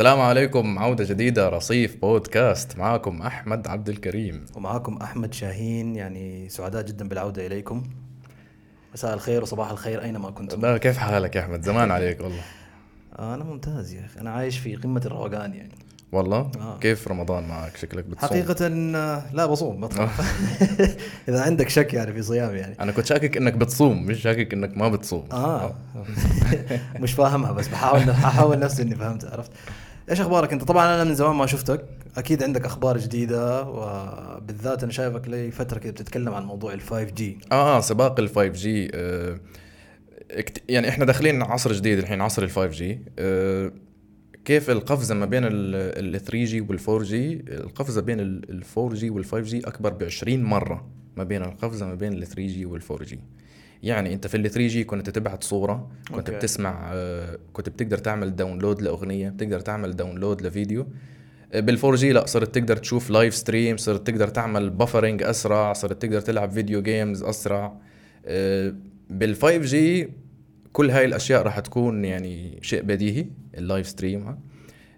السلام عليكم عودة جديدة رصيف بودكاست. معكم أحمد عبد الكريم. ومعاكم أحمد شاهين يعني سعداء جدا بالعودة إليكم. مساء الخير وصباح الخير أينما كنتم. لا كيف حالك يا أحمد؟ زمان عليك والله. آه أنا ممتاز يا أخي. أنا عايش في قمة الروقان يعني. والله؟ آه. كيف رمضان معك؟ شكلك بتصوم. حقيقة آه، لا بصوم بطلع إذا عندك شك يعني في صيامي يعني. أنا كنت شاكك إنك بتصوم مش شاكك إنك ما بتصوم. آه. مش فاهمها بس بحاول أحاول نفسي إني فهمت عرفت؟ إيش أخبارك أنت؟ طبعا أنا من زمان ما شفتك. أكيد عندك أخبار جديدة وبالذات أنا شايفك لي فترة كده بتتكلم عن موضوع ال 5G آه آه سباق ال 5G آه يعني إحنا داخلين عصر جديد الحين عصر ال 5G آه كيف القفزة ما بين ال 3 جي وال 4 جي القفزة بين ال 4 جي وال 5 جي أكبر ب 20 مرة ما بين القفزة ما بين ال 3 جي وال 4 جي يعني انت في ال 3G كنت تبعت صورة كنت okay. بتسمع آه، كنت بتقدر تعمل download لأغنية بتقدر تعمل download لفيديو. بال 4G لا صرت تقدر تشوف live stream صرت تقدر تعمل buffering أسرع صرت تقدر تلعب video games أسرع. بال 5G كل هاي الأشياء راح تكون يعني شيء بديهي ال live stream ها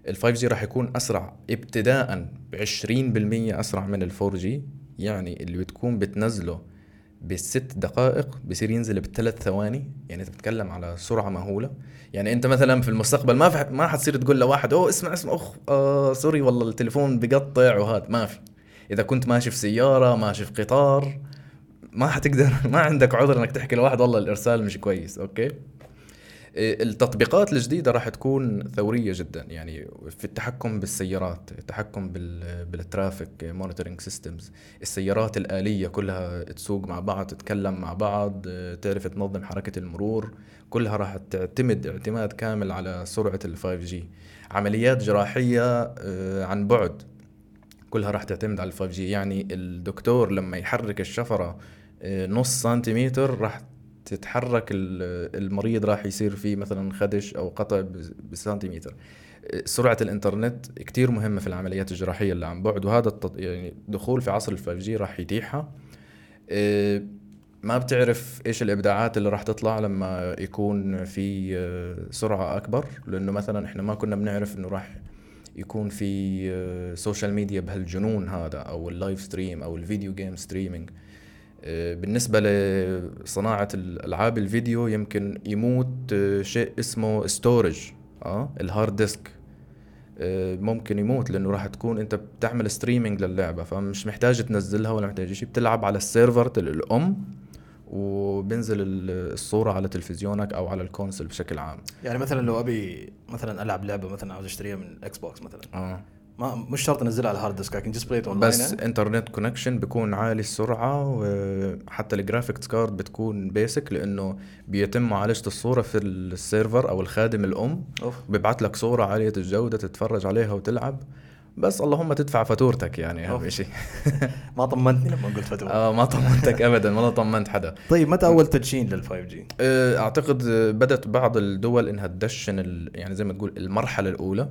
ال 5G راح يكون أسرع ابتداء ب 20% أسرع من ال 4G يعني اللي بتكون بتنزله بست دقائق بصير ينزل بثلاث ثواني. يعني أنت بتتكلم على سرعة مهولة. يعني أنت مثلا في المستقبل ما في ما حتصير تقول لواحد أوه اسمع اسمع أخ آه sorry والله التليفون بقطع وهذا ما في. إذا كنت ماشي في سيارة ماشي في قطار ما حتقدر ما عندك عذر إنك تحكي لواحد والله الإرسال مش كويس. okay؟ التطبيقات الجديدة راح تكون ثورية جدا. يعني في التحكم بالسيارات التحكم بال بال traffic monitoring systems السيارات الآلية كلها تسوق مع بعض تتكلم مع بعض تعرف تنظم حركة المرور كلها راح تعتمد اعتماد كامل على سرعة ال 5G عمليات جراحية آه، عن بعد كلها راح تعتمد على ال 5G يعني الدكتور لما يحرك الشفرة آه، نص سنتيمتر راح تتحرك ال- المريض راح يصير فيه مثلا خدش أو قطع بس- بسنتيمتر. سرعة الإنترنت كتير مهمة في العمليات الجراحية اللي عن بعد وهذا التط... يعني دخول في عصر ال 5G راح يتيحها. ما بتعرف إيش الإبداعات اللي راح تطلع لما يكون في سرعة أكبر لأنه مثلا إحنا ما كنا بنعرف إنه راح يكون في social media بهالجنون هذا أو ال live stream أو ال video game streaming بالنسبة لصناعة الألعاب الفيديو يمكن يموت آه، شيء اسمه storage آه ال hard disk آه، ممكن يموت لأنه راح تكون أنت بتعمل streaming للعبة فمش محتاج تنزلها ولا محتاج شيء بتلعب على ال server الأم وبنزل ال- الصورة على تلفزيونك أو على ال console بشكل عام. يعني مثلا لو أبي مثلا ألعب لعبة مثلا عاوز أشتريها من Xbox مثلا. آه. ما مش شرط انزلها على الهارد ديسك لكن just play online بس يعني؟ internet connection بيكون عالي السرعة وحتى ال graphics card بتكون basic لأنه بيتم معالجة الصورة في ال server أو الخادم الأم. أوف. بيبعت لك صورة عالية الجودة تتفرج عليها وتلعب. بس المهم تدفع فاتورتك يعني أهم أوف. شيء ما طمنتني لما قلت فاتورة آه ما طمنتك ابدا ولا طمنت حدا. طيب متى أول تدشين لل 5G؟ آه، أعتقد بدأت بعض الدول إنها تدشن يعني زي ما تقول المرحلة الأولى.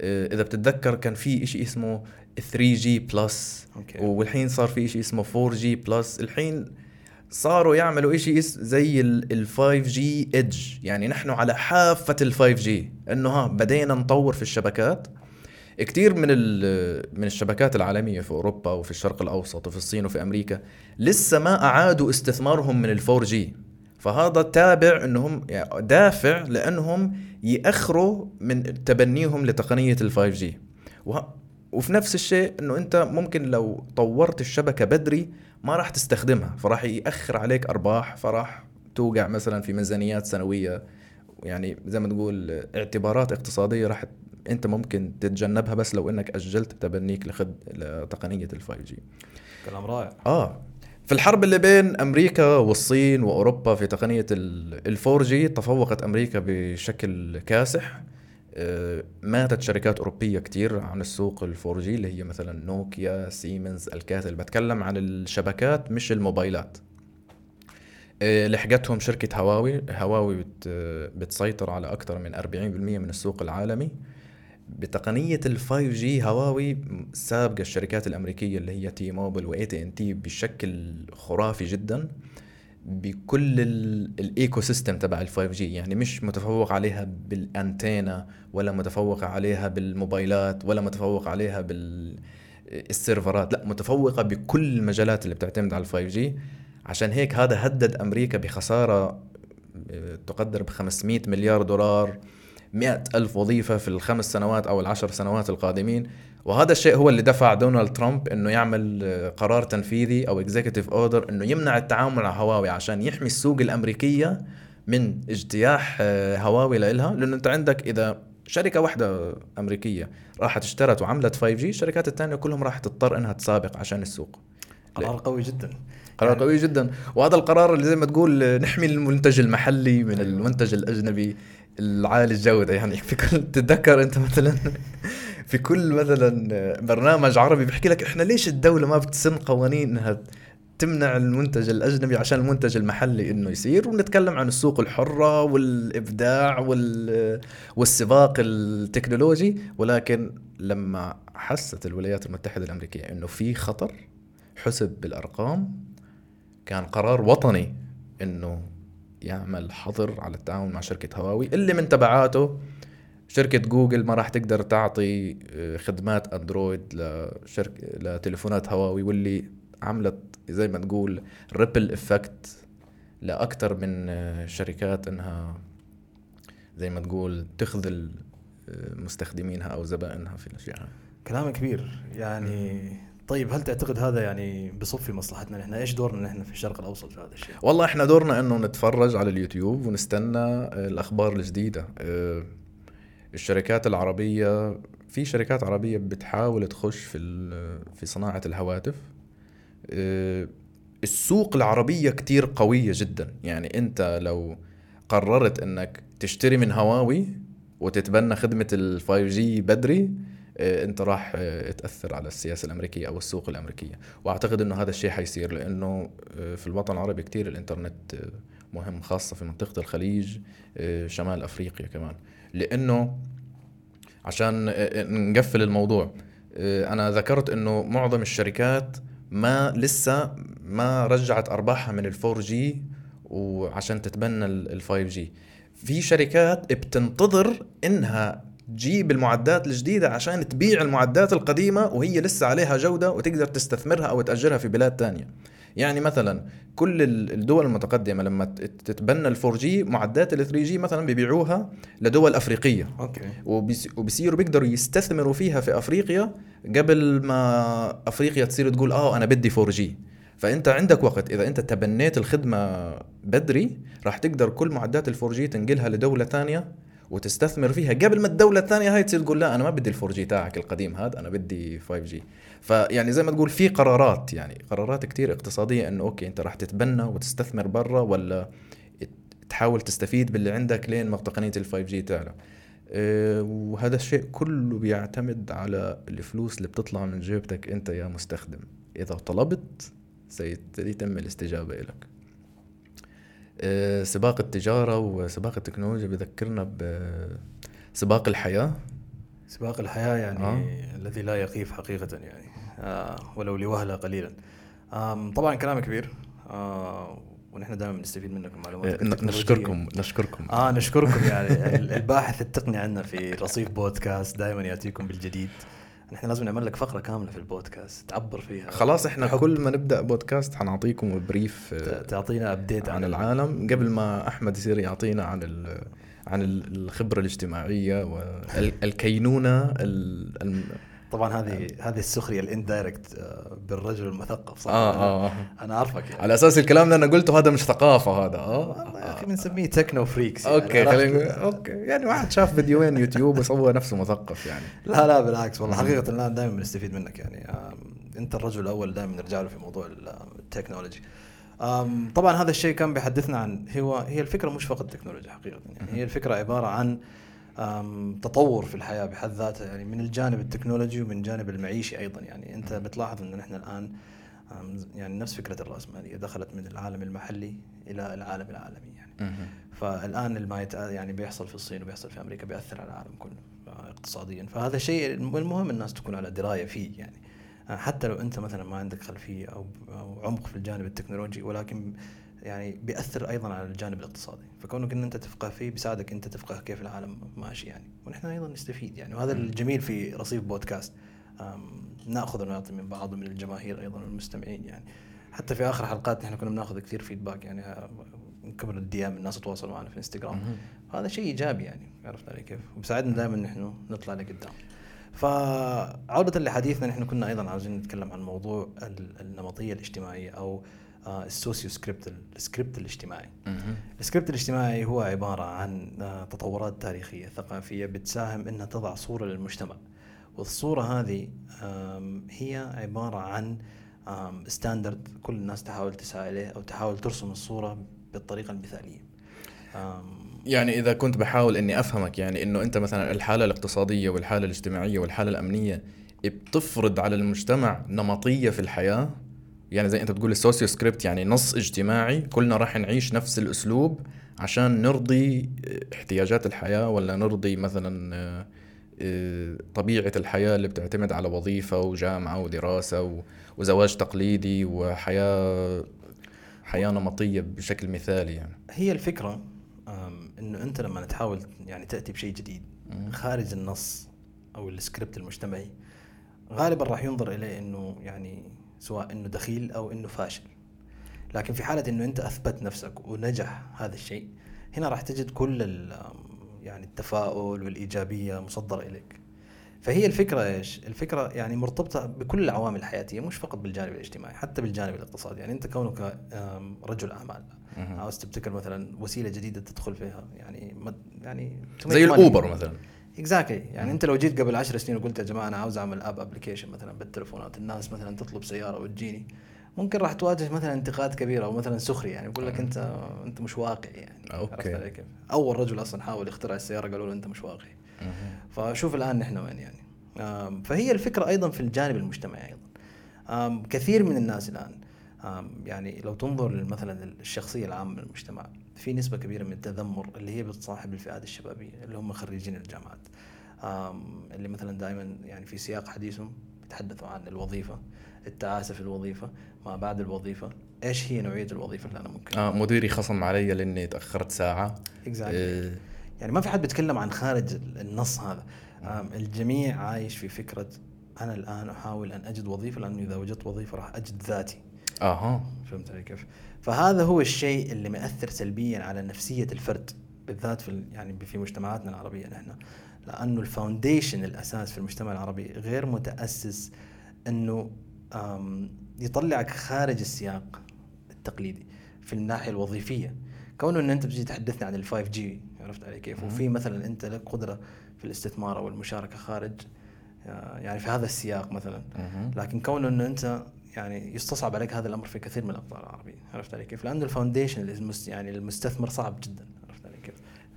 إذا بتتذكر كان في شيء اسمه 3G plus والحين صار في شيء اسمه 4G plus الحين صاروا يعملوا شيء زي ال 5G ايدج يعني نحن على حافة ال 5 جي إنه ها بدينا نطور في الشبكات. كثير من من الشبكات العالمية في أوروبا وفي الشرق الأوسط وفي الصين وفي أمريكا لسه ما أعادوا استثمارهم من ال 4 جي فهذا تابع انهم يعني دافع لأنهم يأخروا من تبنيهم لتقنية ال 5 جي وه- وفي نفس الشيء إنه أنت ممكن لو طورت الشبكة بدري ما راح تستخدمها فراح يأخر عليك أرباح فراح توقع مثلا في ميزانيات سنوية. يعني زي ما تقول اعتبارات اقتصادية راح أنت ممكن تتجنبها بس لو إنك أجلت تبنيك لخد لتقنية ال 5G كلام رائع. آه. في الحرب اللي بين أمريكا والصين وأوروبا في تقنية ال 4G تفوقت أمريكا بشكل كاسح. آه، ماتت شركات أوروبية كتير عن السوق ال 4G اللي هي مثلا نوكيا سيمنز ألكاتيل بتكلم عن الشبكات مش الموبايلات. آه، لحقتهم شركة هواوي. هواوي بت بتسيطر على أكثر من 40% من السوق العالمي. بتقنية ال 5G هواوي سابقة الشركات الأمريكية اللي هي T-Mobile و AT&T بشكل خرافي جدا بكل ال ecosystem تبع ال 5G يعني مش متفوق عليها بالأنتينا ولا متفوق عليها بالموبايلات ولا متفوق عليها بالسيرفرات لا متفوقة بكل المجالات اللي بتعتمد على ال 5G عشان هيك هذا هدد أمريكا بخسارة آه، تقدر ب 500 مليار دولار. مئة ألف وظيفة في الخمس سنوات أو العشر سنوات القادمين. وهذا الشيء هو اللي دفع دونالد ترامب إنه يعمل آه، قرار تنفيذي أو executive order إنه يمنع التعامل مع هواوي عشان يحمي السوق الأمريكية من اجتياح آه، هواوي لإلها. لأنه أنت عندك إذا شركة واحدة أمريكية راحت اشترت وعملت 5G الشركات الثانية كلهم راح تضطر إنها تسابق عشان السوق. قرار قوي جدا. قرار يعني قوي جدا. وهذا القرار اللي زي ما تقول آه، نحمي المنتج المحلي من المنتج الأجنبي. العالي الجودة يعني. في كل تتذكر أنت مثلا في كل مثلا برنامج عربي بيحكي لك إحنا ليش الدولة ما بتسن قوانين انها تمنع المنتج الأجنبي عشان المنتج المحلي إنه يصير؟ ونتكلم عن السوق الحرة والإبداع وال والسباق التكنولوجي. ولكن لما حست الولايات المتحدة الأمريكية إنه في خطر حسب بالارقام كان قرار وطني إنه يعمل حظر على التعاون مع شركة هواوي اللي من تبعاته شركة جوجل ما راح تقدر تعطي آه، خدمات أندرويد لشركة لتليفونات هواوي واللي عملت زي ما تقول ripple effect لأكثر من آه، شركات إنها زي ما تقول تخذل آه، مستخدمينها أو زبائنها في الأشياء. كلام كبير. يعني طيب هل تعتقد هذا يعني بصف في مصلحتنا نحن؟ إيش دورنا نحن في الشرق الأوسط في هذا الشيء؟ والله إحنا دورنا إنه نتفرج على اليوتيوب ونستنى الأخبار الجديدة. الشركات العربية في شركات عربية بتحاول تخش في في صناعة الهواتف. آه، السوق العربية كتير قوية جدا. يعني أنت لو قررت إنك تشتري من هواوي وتتبنى خدمة ال 5G بدري آه، انت راح آه، تأثر على السياسة الأمريكية أو السوق الأمريكية. وأعتقد إنه هذا الشيء حيصير لأنه في الوطن العربي كتير الإنترنت مهم خاصة في منطقة الخليج شمال أفريقيا كمان. لأنه عشان نقفل الموضوع أنا ذكرت إنه معظم الشركات ما لسه ما رجعت أرباحها من ال 4G وعشان تتبنى ال 5G في شركات بتنتظر إنها تجيب المعدات الجديدة عشان تبيع المعدات القديمة وهي لسه عليها جودة وتقدر تستثمرها أو تأجرها في بلاد تانية. يعني مثلا كل الدول المتقدمة لما تتبنى ال 4G معدات ال 3G مثلا بيبيعوها لدول أفريقية. okay. وبيصيروا بيقدروا يستثمروا فيها في أفريقيا قبل ما أفريقيا تصير تقول آه أنا بدي 4G فأنت عندك وقت. إذا أنت تبنيت الخدمة بدري راح تقدر كل معدات ال 4G تنقلها لدولة ثانية وتستثمر فيها. قبل ما الدولة الثانية هاي تصير تقول لا أنا ما بدي ال 4G تاعك القديم هذا أنا بدي 5G فيعني زي ما تقول في قرارات يعني قرارات كتير اقتصادية إنه okay أنت راح تتبنى وتستثمر برا ولا تحاول تستفيد باللي عندك لين ما تقنيه ال 5G تعلى. أه وهذا الشيء كله بيعتمد على الفلوس اللي بتطلع من جيبتك أنت يا مستخدم. إذا طلبت سيتم الاستجابة لك سباق التجارة وسباق التكنولوجيا بذكرنا بسباق الحياة. سباق الحياة يعني آه. الذي لا يقيف حقيقة يعني. آه ولو لوهلة قليلا. طبعا كلام كبير. آه ونحن دائما نستفيد منكم معلومات إيه، نشكركم نشكركم. آه نشكركم يعني. الباحث التقني عندنا في رصيف بودكاست دائما يأتيكم بالجديد. نحن لازم نعمل لك فقرة كاملة في البودكاست تعبر فيها خلاص إحنا حب. كل ما نبدأ بودكاست حنعطيكم brief تعطينا update عن, عن العالم قبل ما أحمد يصير يعطينا عن عن الخبرة الاجتماعية والكينونه طبعا هذه هذه السخرية ال indirect آه، بالرجل المثقف صح؟ آه, آه, آه. أنا اعرفك يعني. على أساس الكلام اللي أنا قلته هذا مش ثقافة هذا. آه يا أخي بنسميه techno freaks يعني okay خلينا okay. يعني واحد شاف فيديوين يوتيوب وسوى نفسه مثقف يعني. لا لا بالعكس والله. حقيقة لا دائما بنستفيد منك يعني. أنت الرجل الأول دائما نرجع له في موضوع ال technology طبعا هذا الشيء كان بيحدثنا عن هو هي الفكرة مش فقط تكنولوجيا حقيقة يعني. هي الفكرة عبارة عن تطور في الحياة بحد ذاتها يعني من الجانب التكنولوجي ومن الجانب المعيشي أيضا. يعني أنت بتلاحظ إنه نحن الآن يعني نفس فكرة الرأسمالية دخلت من العالم المحلي إلى العالم العالمي يعني. فالآن ما يعني بيحصل في الصين وبيحصل في أمريكا بيأثر على العالم كله اقتصاديا. فهذا شيء المهم الناس تكون على دراية فيه يعني. حتى لو أنت مثلا ما عندك خلفية أو أو عمق في الجانب التكنولوجي ولكن يعني بيأثر أيضا على الجانب الاقتصادي. فكونك إن أنت تفقه فيه بيساعدك أنت تفقه كيف العالم ماشي يعني. ونحن أيضا نستفيد يعني. وهذا الجميل في رصيف بودكاست. نأخذ ونعطي من بعض ومن الجماهير أيضا والمستمعين يعني. حتى في آخر حلقات نحن كنا بنأخذ كثير feedback يعني آه، من قبل ال DM الناس تتواصل معنا في الانستغرام هذا شيء إيجابي يعني عرفت علي كيف؟ وبيساعدنا دائما نحن نطلع لقدام. فعودة لحديثنا نحن كنا أيضا عاوزين نتكلم عن موضوع ال- النمطية الاجتماعية أو ال socio script السكريبت الاجتماعي. السكريبت الاجتماعي هو عبارة عن آه، تطورات تاريخية ثقافية بتساهم إنها تضع صورة للمجتمع. والصورة هذه هي عبارة عن standard كل الناس تحاول تسعى إليه أو تحاول ترسم الصورة بالطريقة المثالية. يعني إذا كنت بحاول إني أفهمك يعني إنه أنت مثلا الحالة الاقتصادية والحالة الاجتماعية والحالة الأمنية بتفرض على المجتمع نمطية في الحياة يعني زي انت بتقول ال socio script يعني نص اجتماعي كلنا راح نعيش نفس الأسلوب عشان نرضي احتياجات الحياة ولا نرضي مثلا آه، آه، طبيعة الحياة اللي بتعتمد على وظيفة وجامعة ودراسة وزواج تقليدي وحياة حياة نمطية بشكل مثالي يعني. هي الفكرة آم، إنه أنت لما تحاول يعني تأتي بشيء جديد خارج النص أو السكريبت المجتمعي غالبا راح ينظر إليه إنه يعني سواء إنه دخيل أو إنه فاشل لكن في حالة إنه أنت أثبت نفسك ونجح هذا الشيء هنا راح تجد كل يعني التفاؤل والإيجابية مصدرة إليك فهي الفكرة إيش؟ الفكرة يعني مرتبطة بكل العوامل الحياتية مش فقط بالجانب الاجتماعي حتى بالجانب الاقتصادي يعني أنت كونك رجل أعمال. عاوز تبتكر مثلا وسيلة جديدة تدخل فيها يعني يعني زي. ال Uber مثلا exactly يعني انت لو جيت قبل 10 سنين وقلت يا جماعة أنا عاوز أعمل app application مثلا بالتلفونات الناس مثلا تطلب سيارة وتجيني ممكن راح تواجه مثلا انتقاد كبير أو مثلا سخرية يعني يقول لك أنت أنت مش واقعي يعني. علي كيف؟ أول رجل أصلا حاول يخترع السيارة قالوا له أنت مش واقعي. فشوف الآن نحن وين يعني. فهي الفكرة أيضا في الجانب المجتمعي أيضا. كثير من الناس الآن يعني لو تنظر مثلا الشخصيه العامة من المجتمع في نسبة كبيرة من التذمر اللي هي بتصاحب الفئات الشبابية اللي هم خريجين الجامعات. اللي مثلا دائما يعني في سياق حديثهم بيتحدثوا عن الوظيفة التعاسه في الوظيفة ما بعد الوظيفة إيش هي نوعية الوظيفة اللي أنا ممكن آه مديري خصم علي لأني تأخرت ساعة. Exactly. آه، يعني ما في حد بيتكلم عن خارج النص هذا. الجميع عايش في فكرة أنا الآن أحاول أن أجد وظيفة لأنه إذا وجدت وظيفة راح أجد ذاتي. آها فهمت علي كيف؟ فهذا هو الشيء اللي مأثر سلبيا على نفسية الفرد بالذات في يعني في مجتمعاتنا العربية نحن لأنه ال foundation الأساس في المجتمع العربي غير متأسس أنه يطلعك خارج السياق التقليدي في الناحية الوظيفية كونه أن أنت بتجي تحدثني عن ال 5G عرفت علي كيف؟ وفي مثلا أنت لك قدرة في الاستثمار أو المشاركة خارج آه، يعني في هذا السياق مثلا. لكن كونه انه أنت يعني يستصعب عليك هذا الأمر في كثير من الاقطار العربيه عرفت علي كيف؟ لأنه ال foundation يعني المستثمر صعب جدا عرفت علي كيف؟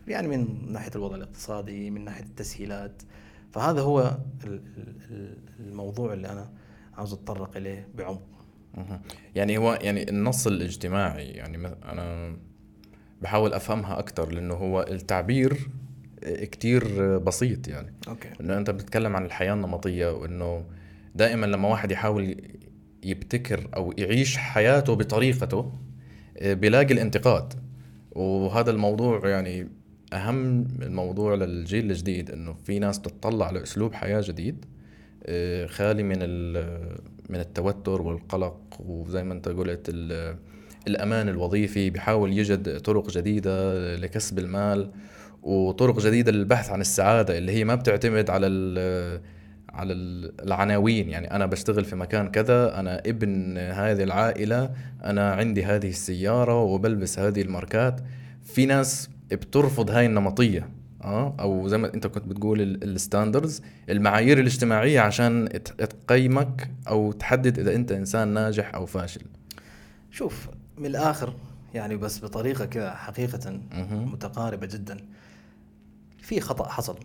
يعني من ناحية الوضع الاقتصادي من ناحية التسهيلات فهذا هو ال- ال- ال- الموضوع اللي أنا عاوز أتطرق إليه بعمق. يعني هو يعني النص الاجتماعي يعني أنا بحاول أفهمها أكثر لأنه هو التعبير كتير بسيط يعني أوكي إنه أنت بتتكلم عن الحياة النمطية وإنه دائما لما واحد يحاول يبتكر أو يعيش حياته بطريقته آه، بيلاقي الانتقاد. وهذا الموضوع يعني أهم الموضوع للجيل الجديد إنه في ناس تتطلع لأسلوب حياة جديد آه، خالي من من التوتر والقلق وزي ما أنت قلت ال- الأمان الوظيفي بيحاول يجد طرق جديدة لكسب المال وطرق جديدة للبحث عن السعادة اللي هي ما بتعتمد على على ال- العناوين. يعني أنا بشتغل في مكان كذا أنا ابن هذه العائلة أنا عندي هذه السيارة وبلبس هذه الماركات. في ناس بترفض هاي النمطية آه؟ أو زي ما أنت كنت بتقول ال standards المعايير الاجتماعية عشان تقيمك أو تحدد إذا أنت إنسان ناجح أو فاشل. شوف من الآخر يعني بس بطريقة كذا حقيقة. متقاربة جدا في خطأ حصل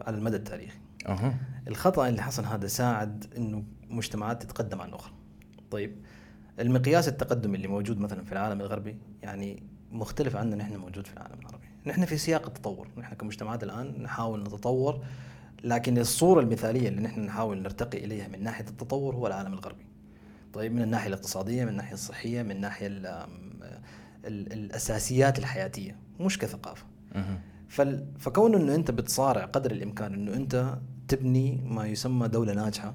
على المدى التاريخي. أها الخطأ اللي حصل هذا ساعد إنه مجتمعات تتقدم عن أخرى. طيب المقياس التقدم اللي موجود مثلا في العالم الغربي يعني مختلف عننا نحن موجود في العالم العربي. نحن في سياق التطور، نحن كمجتمعات الآن نحاول نتطور لكن الصورة المثالية اللي نحن نحاول نرتقي إليها من ناحية التطور هو العالم الغربي. طيب من الناحية الاقتصادية من الناحية الصحية من الناحيه ال ال الأساسيات الحياتية مش كثقافة فكون إنه أنت بتصارع قدر الإمكان إنه أنت تبني ما يسمى دولة ناجحة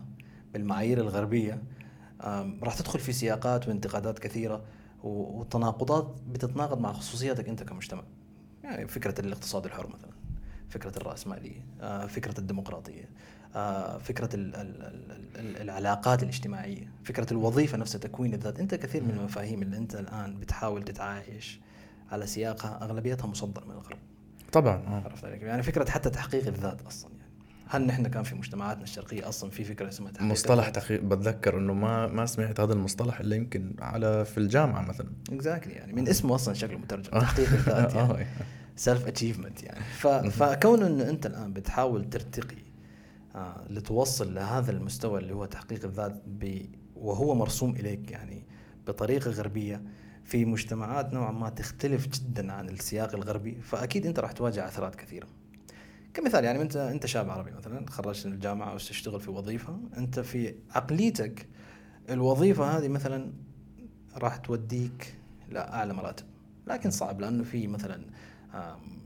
بالمعايير الغربية. آم، راح تدخل في سياقات وانتقادات كثيرة و- وتناقضات بتتناقض مع خصوصياتك انت كمجتمع. يعني فكرة الاقتصاد الحر مثلا فكرة الرأسمالية آه، فكرة الديمقراطية آه، فكرة ال ال ال ال العلاقات الاجتماعية فكرة الوظيفة نفسها تكوين الذات. انت كثير من المفاهيم اللي انت الآن بتحاول تتعايش على سياقها أغلبيتها مصدر من الغرب. طبعا آه. عرفت عليك يعني فكرة حتى تحقيق الذات يعني هل نحن كان في مجتمعاتنا الشرقية أصلا في فكرة اسمها تحقيق مصطلح؟ تحقيق بتذكر إنه ما ما سمعت هذا المصطلح إلا يمكن على في الجامعة مثلا exactly يعني من اسمه أصلا شكله مترجم آه. تحقيق الذات آه. يعني self achievement يعني ف... فكون إنه أنت الآن بتحاول ترتقي آه لتوصل لهذا المستوى اللي هو تحقيق الذات ب... وهو مرسوم إليك يعني بطريقة غربية في مجتمعات نوعا ما تختلف جدا عن السياق الغربي فأكيد أنت راح تواجه عثرات كثيرة كمثال يعني انت انت شاب عربي مثلا تخرجت من الجامعة وتشتغل في وظيفة انت في عقليتك الوظيفة هذه مثلا راح توديك لاعلى مراتب. لكن صعب لأنه في مثلا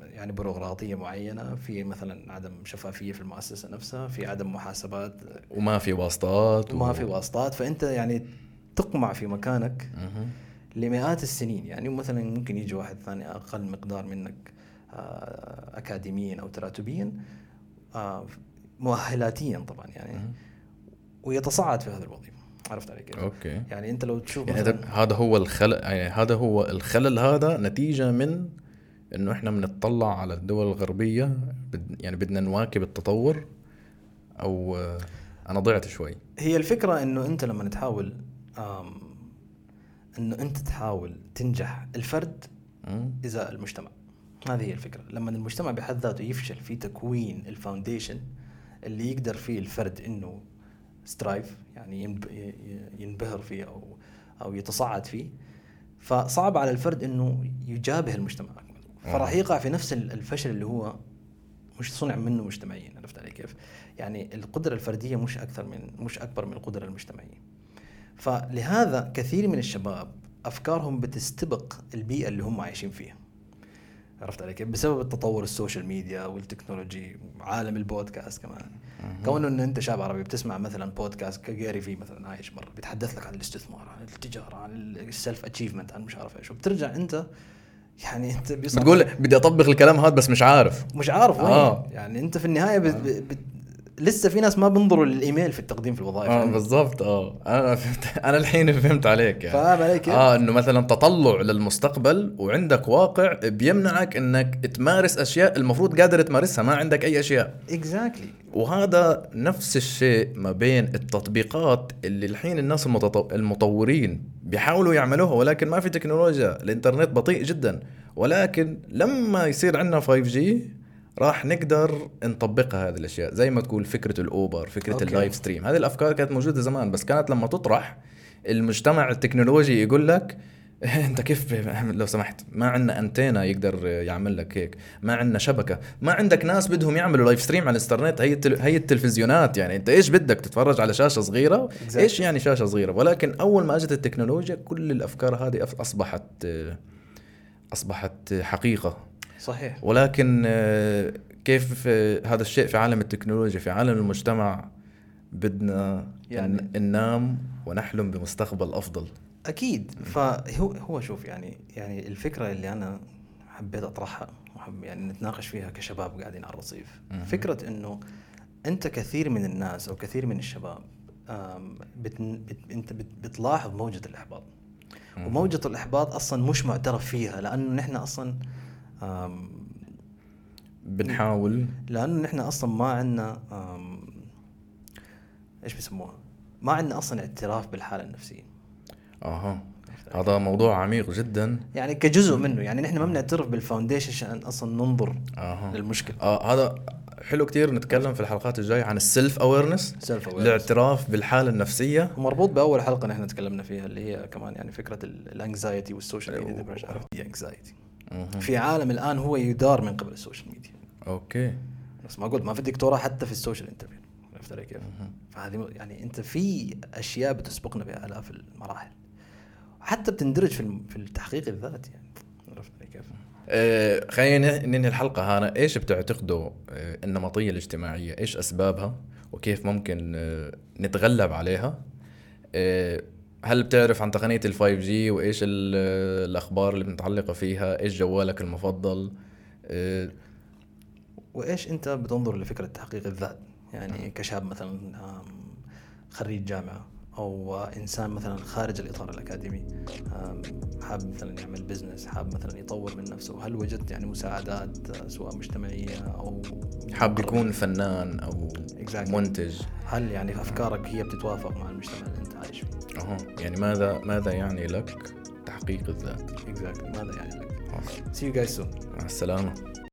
يعني بيروقراطية معينة في مثلا عدم شفافية في المؤسسة نفسها في عدم محاسبات وما في واسطات وما في واسطات. فأنت يعني تقمع في مكانك. لمئات السنين. يعني مثلا ممكن يجي واحد ثاني أقل مقدار منك اكاديميا أو تراتبيا آه، مؤهلاتيا طبعا يعني. ويتصاعد في هذه الوظيفة عرفت علي كيف؟ okay يعني أنت لو تشوف يعني هذا هو الخلل يعني هذا هو الخلل هذا نتيجة من إنه إحنا بنطلع على الدول الغربية يعني بدنا نواكب التطور أو آه، أنا ضعت شوي هي الفكرة إنه أنت لما تحاول إنه أنت تحاول تنجح الفرد. إزاء المجتمع هذه هي الفكرة لما المجتمع بحد ذاته يفشل في تكوين ال foundation اللي يقدر فيه الفرد إنه strive يعني ينبهر فيه أو أو يتصاعد فيه فصعب على الفرد إنه يجابه المجتمع فراح آه. يقع في نفس ال- الفشل اللي هو مش صنع منه مجتمعيا عرفت علي كيف؟ يعني القدرة الفردية مش أكثر من مش أكبر من القدرة المجتمعية. فلهذا كثير من الشباب أفكارهم بتستبق البيئة اللي هم عايشين فيها. عرفت علي؟ بسبب التطور ال social media والتكنولوجي عالم البودكاست كمان. كونه إنه أنت شاب عربي بتسمع مثلا بودكاست كجاري في مثلا عايش برا بيتحدث لك عن الاستثمار عن التجارة عن ال self achievement عن مش عارف إيش وبترجع أنت يعني أنت بيصعب بتقول بدي أطبق الكلام هذا بس مش عارف مش عارف وين آه. آه. يعني أنت في النهاية بت... بت... لسه في ناس ما بينظروا للإيميل في التقديم في الوظائف آه يعني. بالضبط آه. أنا فهمت أنا الحين فهمت عليك يعني. فاهم علي كيف؟ آه إنه مثلا تطلع للمستقبل وعندك واقع بيمنعك إنك تمارس أشياء المفروض قادر تمارسها ما عندك أي أشياء. اكزاكتلي وهذا نفس الشيء ما بين التطبيقات اللي الحين الناس المتطو... المطورين بيحاولوا يعملوها ولكن ما في تكنولوجيا الإنترنت بطيء جدا. ولكن لما يصير عندنا 5G راح نقدر نطبقها هذه الأشياء. زي ما تقول فكرة الأوبر فكرة okay. ال live stream. هذه الأفكار كانت موجودة زمان بس كانت لما تطرح المجتمع التكنولوجي يقول لك أنت كيف لو سمحت ما عندنا أنتينا يقدر يعمل لك هيك ما عندنا شبكة ما عندك ناس بدهم يعملوا live stream على الإنترنت هي التل... هي التلفزيونات يعني. أنت إيش بدك؟ تتفرج على شاشة صغيرة؟ Exactly. إيش يعني شاشة صغيرة؟ ولكن أول ما أجت التكنولوجيا كل الأفكار هذه أصبحت أصبحت حقيقة. صحيح. ولكن آه، كيف آه، هذا الشيء في عالم التكنولوجيا في عالم المجتمع بدنا يعني- ننام ونحلم بمستقبل أفضل. أكيد. فهو هو شوف يعني يعني الفكرة اللي أنا حبيت أطرحها وحب يعني نتناقش فيها كشباب قاعدين على الرصيف. فكرة إنه أنت كثير من الناس أو كثير من الشباب بت أنت بت بتلاحظ موجة الإحباط. وموجة الإحباط أصلا مش معترف فيها لأنه نحن أصلا بنحاول. لأنه نحن أصلا ما عندنا إيش بيسموها؟ ما عندنا أصلا اعتراف بالحالة النفسية. آها. هذا موضوع عميق جدا. يعني كجزء منه يعني نحن ما بنعترف بال foundation عشان أصلا ننظر آها. للمشكلة. آه هذا حلو كتير نتكلم في الحلقات الجاية عن ال self awareness الاعتراف بالحالة النفسية. ومربوط بأول حلقة نحن تكلمنا فيها اللي هي كمان يعني فكرة ال anxiety وال social media depression anxiety. في عالم الآن هو يدار من قبل ال social media okay. بس ما قلت ما في دكتوراه حتى في ال social interview عرفت علي كيف؟ فهذه يعني أنت في أشياء بتسبقنا بآلاف المراحل. حتى بتندرج في في التحقيق الذاتي يعني. عرفت علي كيف؟ آه، خلينا ننهي الحلقة هنا إيش بتعتقدوا آه، النمطية الاجتماعية؟ إيش أسبابها؟ وكيف ممكن آه، نتغلب عليها؟ هل بتعرف عن تقنية ال 5G وإيش ال- آه، الأخبار اللي متعلقة فيها؟ إيش جوالك المفضل؟ آه، وإيش أنت بتنظر لفكرة تحقيق الذات؟ يعني كشاب مثلا خريج جامعة. أو إنسان مثلا خارج الإطار الأكاديمي حاب مثلا يعمل بزنس حاب مثلا يطور من نفسه هل وجدت يعني مساعدات آه، سواء مجتمعية أو حاب يكون فنان أو Exactly. منتج هل يعني أفكارك هي بتتوافق مع المجتمع اللي أنت عايش فيه؟ أها يعني ماذا ماذا يعني لك تحقيق الذات اكزاكتلي ماذا يعني لك؟ See you guys soon. مع السلامة